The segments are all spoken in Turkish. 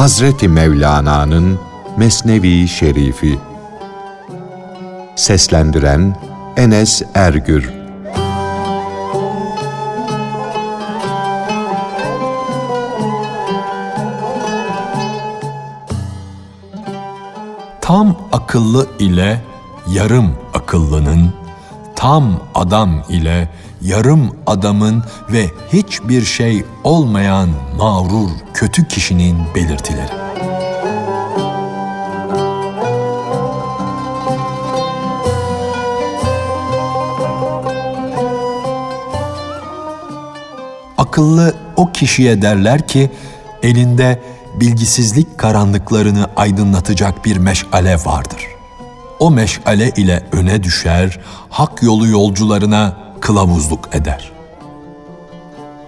Hazreti Mevlana'nın Mesnevi Şerifi. Seslendiren Enes Ergür. Tam akıllı ile yarım akıllının, tam adam ile yarım adamın ve hiçbir şey olmayan mağrur kötü kişinin belirtileri. Akıllı o kişiye derler ki elinde bilgisizlik karanlıklarını aydınlatacak bir meşale vardır. O meşale ile öne düşer, hak yolu yolcularına kılavuzluk eder.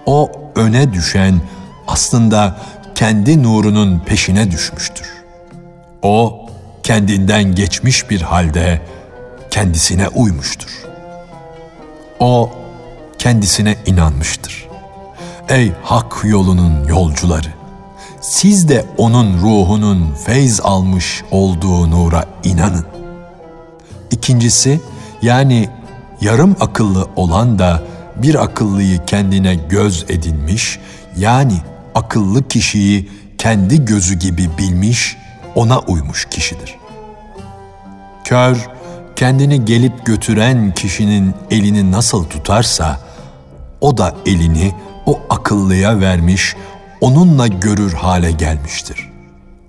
O öne düşen aslında kendi nurunun peşine düşmüştür. O kendinden geçmiş bir halde kendisine uymuştur. O kendisine inanmıştır. Ey hak yolunun yolcuları! Siz de onun ruhunun feyz almış olduğu nura inanın. İkincisi yani yarım akıllı olan da bir akıllıyı kendine göz edinmiş, yani akıllı kişiyi kendi gözü gibi bilmiş, ona uymuş kişidir. Kör, kendini gelip götüren kişinin elini nasıl tutarsa, o da elini o akıllıya vermiş, onunla görür hale gelmiştir.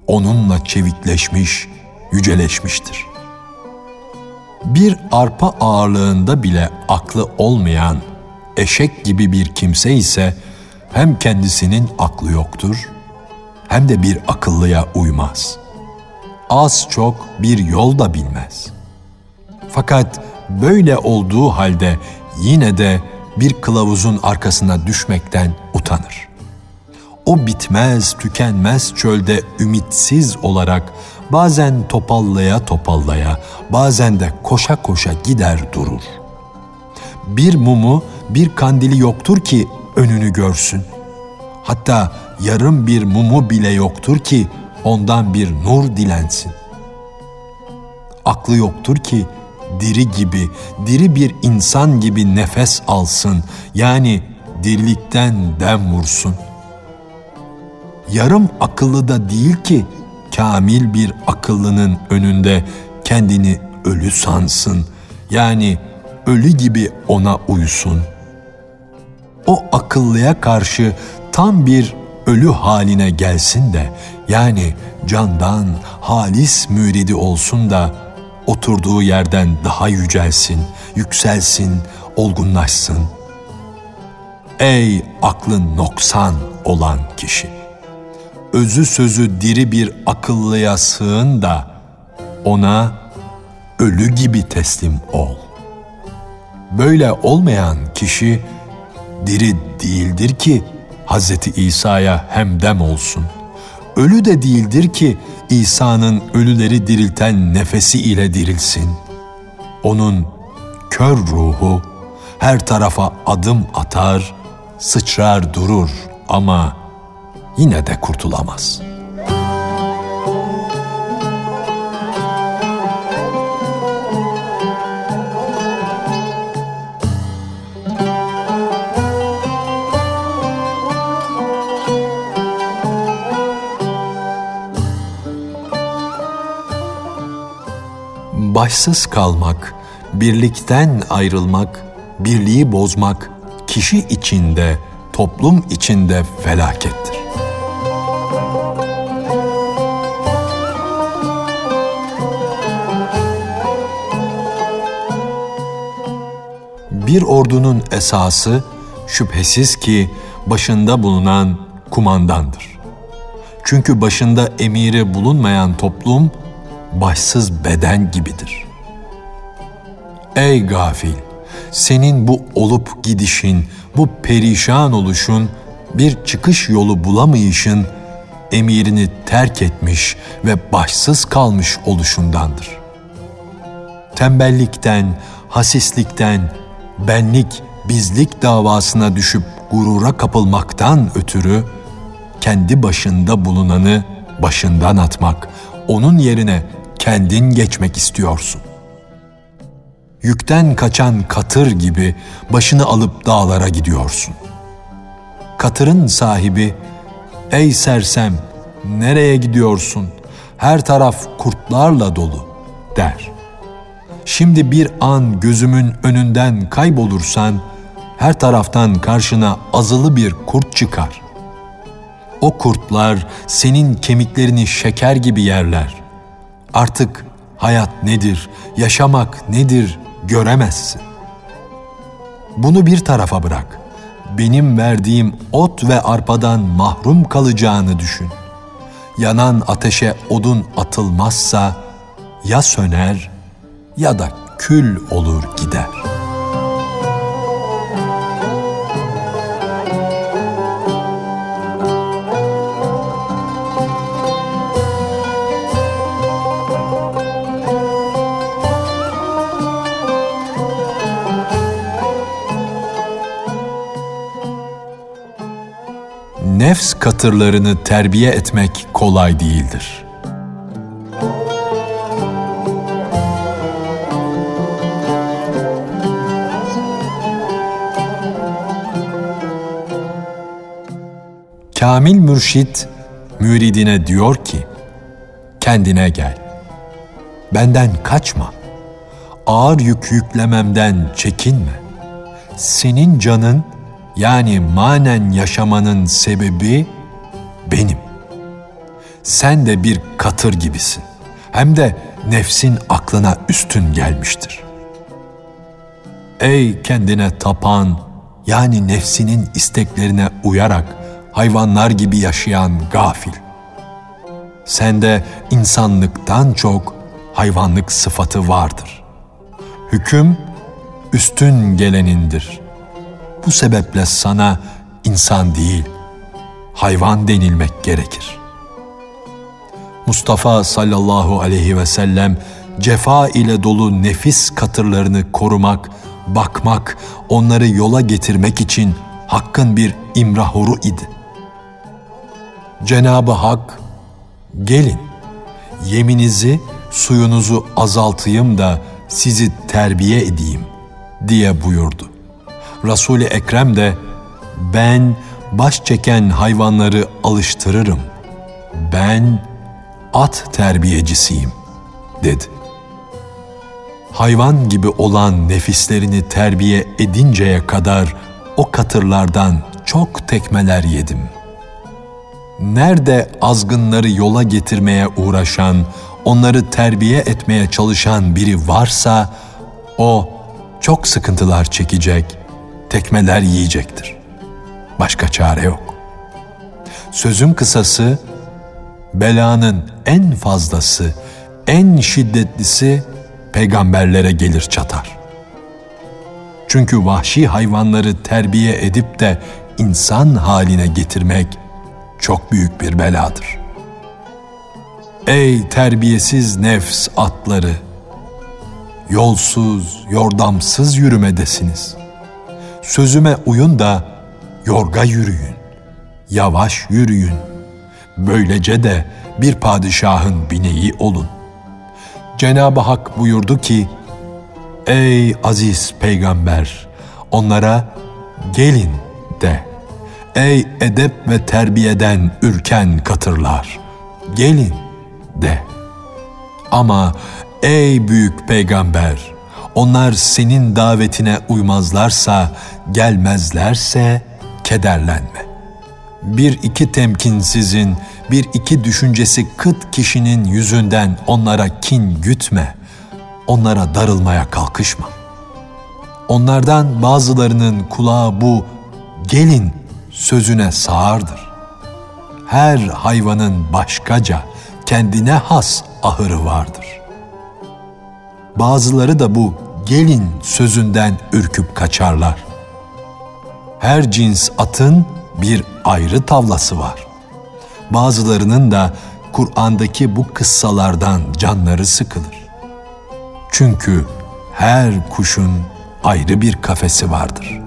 Onunla çevikleşmiş, yüceleşmiştir. Bir arpa ağırlığında bile aklı olmayan, eşek gibi bir kimse ise hem kendisinin aklı yoktur, hem de bir akıllıya uymaz. Az çok bir yol da bilmez. Fakat böyle olduğu halde yine de bir kılavuzun arkasına düşmekten utanır. O bitmez, tükenmez çölde ümitsiz olarak bazen topallaya topallaya, bazen de koşa koşa gider durur. Bir mumu, bir kandili yoktur ki önünü görsün. Hatta yarım bir mumu bile yoktur ki ondan bir nur dilensin. Aklı yoktur ki diri gibi, diri bir insan gibi nefes alsın. Yani dirilikten dem vursun. Yarım akıllı da değil ki kamil bir akıllının önünde kendini ölü sansın. Yani ölü gibi ona uysun. O akıllıya karşı tam bir ölü haline gelsin de yani candan halis müridi olsun da oturduğu yerden daha yücelsin, yükselsin, olgunlaşsın. Ey aklın noksan olan kişi! Özü sözü diri bir akıllıya sığın da ona ölü gibi teslim ol. Böyle olmayan kişi diri değildir ki Hz. İsa'ya hemdem olsun. Ölü de değildir ki İsa'nın ölüleri dirilten nefesi ile dirilsin. Onun kör ruhu her tarafa adım atar, sıçrar durur ama yine de kurtulamaz.'' başsız kalmak, birlikten ayrılmak, birliği bozmak kişi içinde, toplum içinde felakettir. Bir ordunun esası şüphesiz ki başında bulunan kumandandır. Çünkü başında emiri bulunmayan toplum başsız beden gibidir. Ey gafil! Senin bu olup gidişin, bu perişan oluşun, bir çıkış yolu bulamayışın, emirini terk etmiş ve başsız kalmış oluşundandır. Tembellikten, hasislikten, benlik, bizlik davasına düşüp gurura kapılmaktan ötürü, kendi başında bulunanı başından atmak, onun yerine kendin geçmek istiyorsun. Yükten kaçan katır gibi başını alıp dağlara gidiyorsun. Katırın sahibi, ''Ey sersem, nereye gidiyorsun? Her taraf kurtlarla dolu.'' der. Şimdi bir an gözümün önünden kaybolursan, her taraftan karşına azılı bir kurt çıkar. O kurtlar senin kemiklerini şeker gibi yerler. Artık hayat nedir, yaşamak nedir göremezsin. Bunu bir tarafa bırak. Benim verdiğim ot ve arpadan mahrum kalacağını düşün. Yanan ateşe odun atılmazsa ya söner ya da kül olur gider.'' nefs katırlarını terbiye etmek kolay değildir. Kamil mürşit müridine diyor ki, kendine gel, benden kaçma, ağır yük yüklememden çekinme, senin canın yani manen yaşamanın sebebi benim. Sen de bir katır gibisin. Hem de nefsin aklına üstün gelmiştir. Ey kendine tapan, yani nefsinin isteklerine uyarak hayvanlar gibi yaşayan gafil. Sende insanlıktan çok hayvanlık sıfatı vardır. Hüküm üstün gelenindir.'' Bu sebeple sana insan değil, hayvan denilmek gerekir. Mustafa sallallahu aleyhi ve sellem cefa ile dolu nefis katırlarını korumak, bakmak, onları yola getirmek için Hakk'ın bir imrahuru idi. Cenabı Hak, gelin, yeminizi, suyunuzu azaltayım da sizi terbiye edeyim diye buyurdu. Resul-i Ekrem de ben baş çeken hayvanları alıştırırım. Ben at terbiyecisiyim dedi. Hayvan gibi olan nefislerini terbiye edinceye kadar o katırlardan çok tekmeler yedim. Nerede azgınları yola getirmeye uğraşan, onları terbiye etmeye çalışan biri varsa o çok sıkıntılar çekecek.'' tekmeler yiyecektir. Başka çare yok. Sözün kısası, belanın en fazlası, en şiddetlisi peygamberlere gelir çatar. Çünkü vahşi hayvanları terbiye edip de insan haline getirmek çok büyük bir beladır. Ey terbiyesiz nefs atları! Yolsuz, yordamsız yürümedesiniz.'' Sözüme uyun da yorga yürüyün, yavaş yürüyün. Böylece de bir padişahın bineği olun. Cenab-ı Hak buyurdu ki, Ey aziz peygamber, onlara gelin de. Ey edep ve terbiyeden ürken katırlar, gelin de. Ama ey büyük peygamber, onlar senin davetine uymazlarsa gelmezlerse kederlenme. Bir iki temkinsizin, bir iki düşüncesi kıt kişinin yüzünden onlara kin gütme, onlara darılmaya kalkışma. Onlardan bazılarının kulağı bu gelin sözüne sağırdır. Her hayvanın başkaca, kendine has ahırı vardır. Bazıları da bu gelin sözünden ürküp kaçarlar.'' her cins atın bir ayrı tavlası var. Bazılarının da Kur'an'daki bu kıssalardan canları sıkılır. Çünkü her kuşun ayrı bir kafesi vardır.''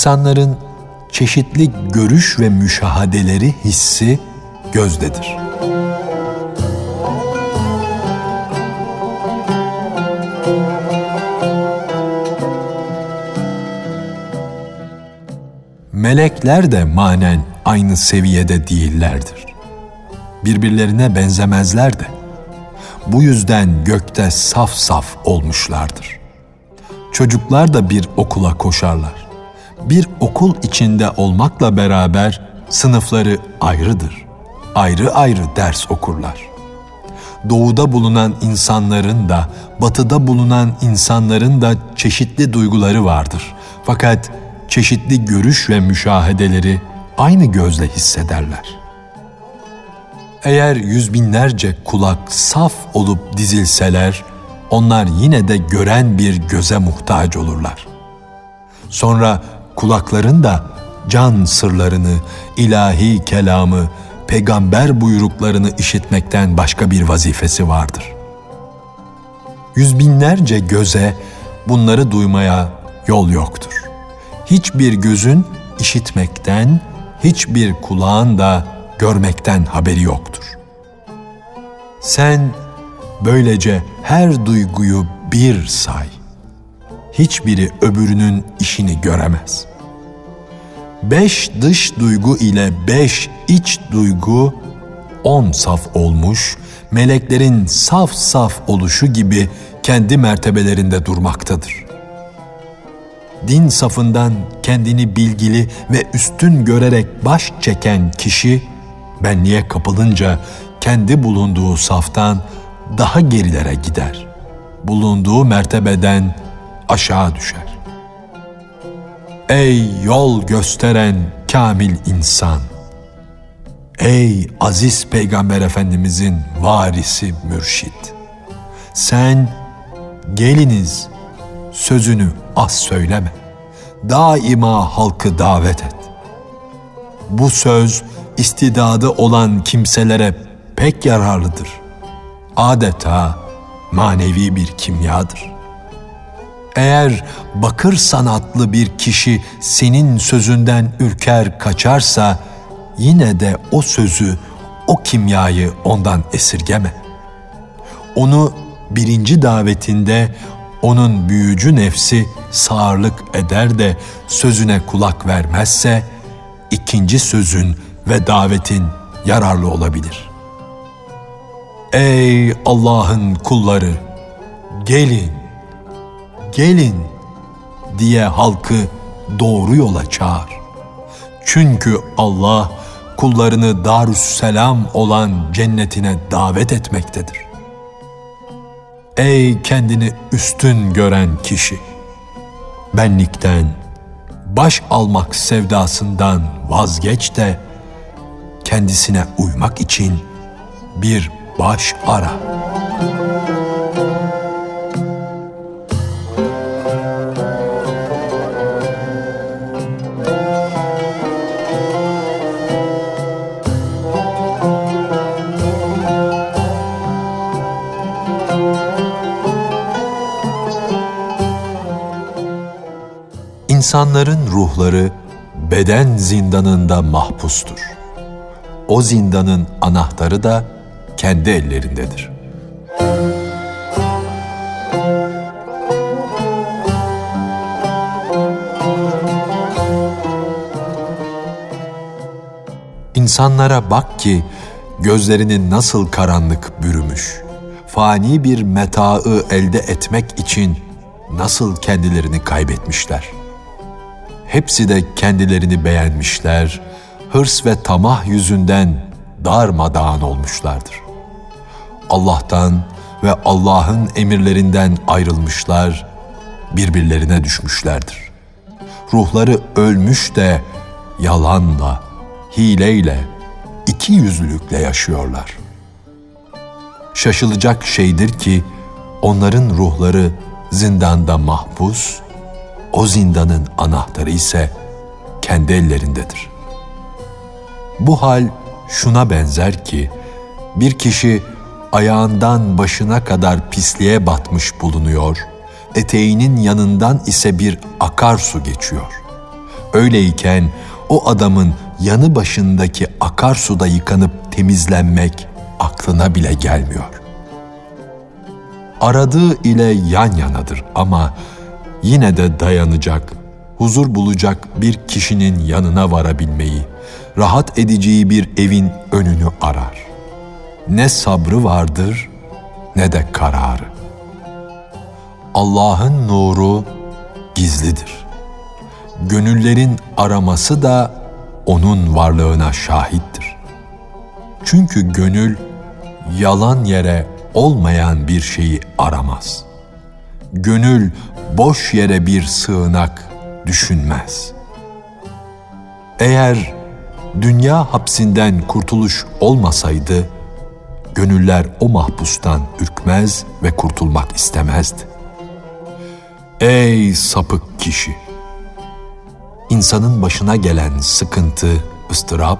İnsanların çeşitli görüş ve müşahadeleri hissi gözdedir. Melekler de manen aynı seviyede değillerdir. Birbirlerine benzemezler de. Bu yüzden gökte saf saf olmuşlardır. Çocuklar da bir okula koşarlar. Bir okul içinde olmakla beraber sınıfları ayrıdır. Ayrı ayrı ders okurlar. Doğuda bulunan insanların da, batıda bulunan insanların da çeşitli duyguları vardır. Fakat çeşitli görüş ve müşahedeleri aynı gözle hissederler. Eğer yüz binlerce kulak saf olup dizilseler, onlar yine de gören bir göze muhtaç olurlar. Sonra kulakların da can sırlarını, ilahi kelamı, peygamber buyruklarını işitmekten başka bir vazifesi vardır. Yüz binlerce göze bunları duymaya yol yoktur. Hiçbir gözün işitmekten, hiçbir kulağın da görmekten haberi yoktur. Sen böylece her duyguyu bir say. Hiçbiri öbürünün işini göremez. Beş dış duygu ile beş iç duygu on saf olmuş, meleklerin saf saf oluşu gibi kendi mertebelerinde durmaktadır. Din safından kendini bilgili ve üstün görerek baş çeken kişi, benliğe kapılınca kendi bulunduğu saftan daha gerilere gider. Bulunduğu mertebeden aşağı düşer. Ey yol gösteren kamil insan! Ey aziz Peygamber Efendimizin varisi mürşit! Sen geliniz sözünü az söyleme. Daima halkı davet et. Bu söz istidadı olan kimselere pek yararlıdır. Adeta manevi bir kimyadır. Eğer bakır sanatlı bir kişi senin sözünden ürker kaçarsa yine de o sözü, o kimyayı ondan esirgeme. Onu birinci davetinde onun büyücü nefsi sağırlık eder de sözüne kulak vermezse ikinci sözün ve davetin yararlı olabilir. Ey Allah'ın kulları gelin gelin diye halkı doğru yola çağır. Çünkü Allah kullarını Darüsselam olan cennetine davet etmektedir. Ey kendini üstün gören kişi! Benlikten, baş almak sevdasından vazgeç de kendisine uymak için bir baş ara.'' İnsanların ruhları beden zindanında mahpustur. O zindanın anahtarı da kendi ellerindedir. İnsanlara bak ki gözlerini nasıl karanlık bürümüş. Fani bir metaı elde etmek için nasıl kendilerini kaybetmişler.'' Hepsi de kendilerini beğenmişler, hırs ve tamah yüzünden darmadağın olmuşlardır. Allah'tan ve Allah'ın emirlerinden ayrılmışlar, birbirlerine düşmüşlerdir. Ruhları ölmüş de yalanla, hileyle, iki yüzlülükle yaşıyorlar. Şaşılacak şeydir ki onların ruhları zindanda mahpus, o zindanın anahtarı ise kendi ellerindedir. Bu hal şuna benzer ki bir kişi ayağından başına kadar pisliğe batmış bulunuyor, eteğinin yanından ise bir akarsu geçiyor. Öyleyken o adamın yanı başındaki akarsuda yıkanıp temizlenmek aklına bile gelmiyor. Aradığı ile yan yanadır ama yine de dayanacak, huzur bulacak bir kişinin yanına varabilmeyi, rahat edeceği bir evin önünü arar. Ne sabrı vardır ne de kararı. Allah'ın nuru gizlidir. Gönüllerin araması da onun varlığına şahittir. Çünkü gönül yalan yere olmayan bir şeyi aramaz. Gönül boş yere bir sığınak düşünmez. Eğer dünya hapsinden kurtuluş olmasaydı, gönüller o mahpustan ürkmez ve kurtulmak istemezdi. Ey sapık kişi! İnsanın başına gelen sıkıntı, ıstırap,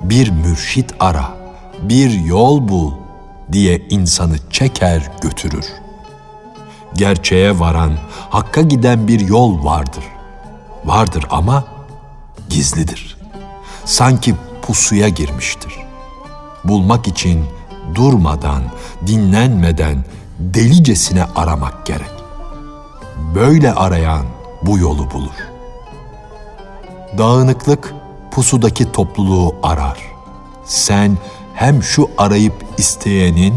bir mürşit ara, bir yol bul diye insanı çeker götürür. Gerçeğe varan, hakka giden bir yol vardır. Vardır ama gizlidir. Sanki pusuya girmiştir. Bulmak için durmadan, dinlenmeden delicesine aramak gerek. Böyle arayan bu yolu bulur. Dağınıklık pusudaki topluluğu arar. Sen hem şu arayıp isteyenin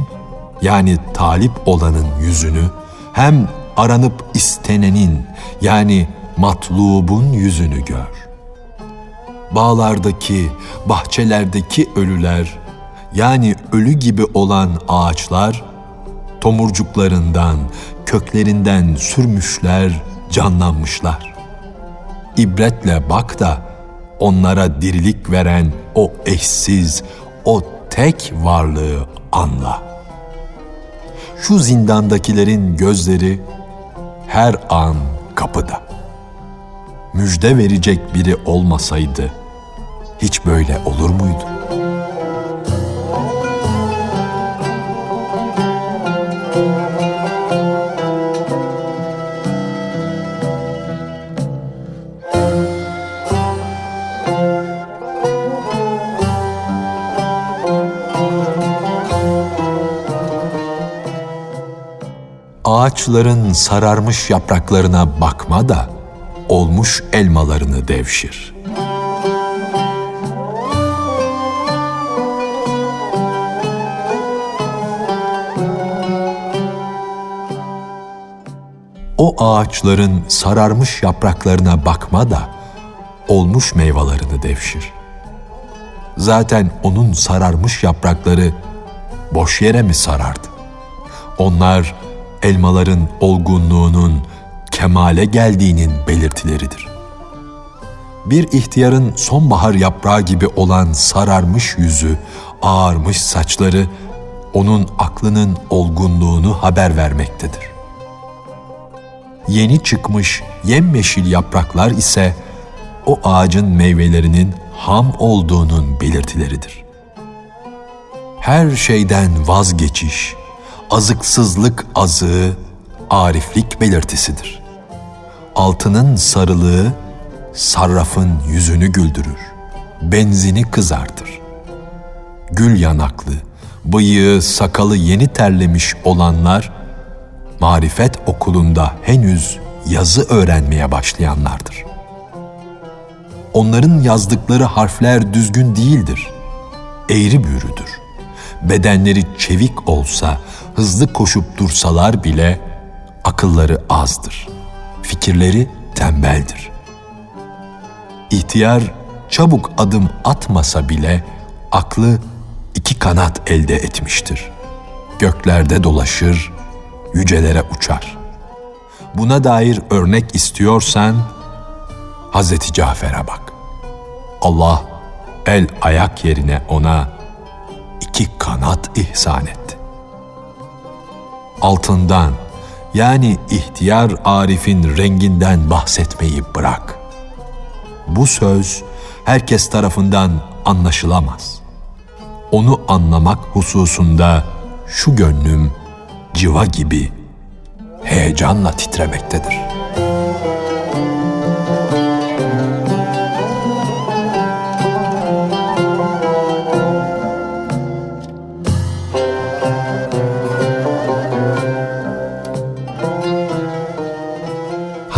yani talip olanın yüzünü hem aranıp istenenin yani matlubun yüzünü gör. Bağlardaki, bahçelerdeki ölüler yani ölü gibi olan ağaçlar tomurcuklarından, köklerinden sürmüşler, canlanmışlar. İbretle bak da onlara dirilik veren o eşsiz, o tek varlığı anla. Şu zindandakilerin gözleri her an kapıda. Müjde verecek biri olmasaydı hiç böyle olur muydu? Ağaçların sararmış yapraklarına bakma da olmuş elmalarını devşir. O ağaçların sararmış yapraklarına bakma da olmuş meyvelerini devşir. Zaten onun sararmış yaprakları boş yere mi sarardı? Onlar elmaların olgunluğunun kemale geldiğinin belirtileridir. Bir ihtiyarın sonbahar yaprağı gibi olan sararmış yüzü, ağarmış saçları onun aklının olgunluğunu haber vermektedir. Yeni çıkmış yemyeşil yapraklar ise o ağacın meyvelerinin ham olduğunun belirtileridir. Her şeyden vazgeçiş, azıksızlık azığı ariflik belirtisidir. Altının sarılığı sarrafın yüzünü güldürür, benzini kızartır. Gül yanaklı, bıyığı, sakalı yeni terlemiş olanlar, marifet okulunda henüz yazı öğrenmeye başlayanlardır. Onların yazdıkları harfler düzgün değildir, eğri büğrüdür. Bedenleri çevik olsa, hızlı koşup dursalar bile akılları azdır. Fikirleri tembeldir. İhtiyar çabuk adım atmasa bile aklı iki kanat elde etmiştir. Göklerde dolaşır, yücelere uçar. Buna dair örnek istiyorsan Hazreti Cafer'e bak. Allah el ayak yerine ona iki kanat ihsan etti altından yani ihtiyar Arif'in renginden bahsetmeyi bırak. Bu söz herkes tarafından anlaşılamaz. Onu anlamak hususunda şu gönlüm civa gibi heyecanla titremektedir.''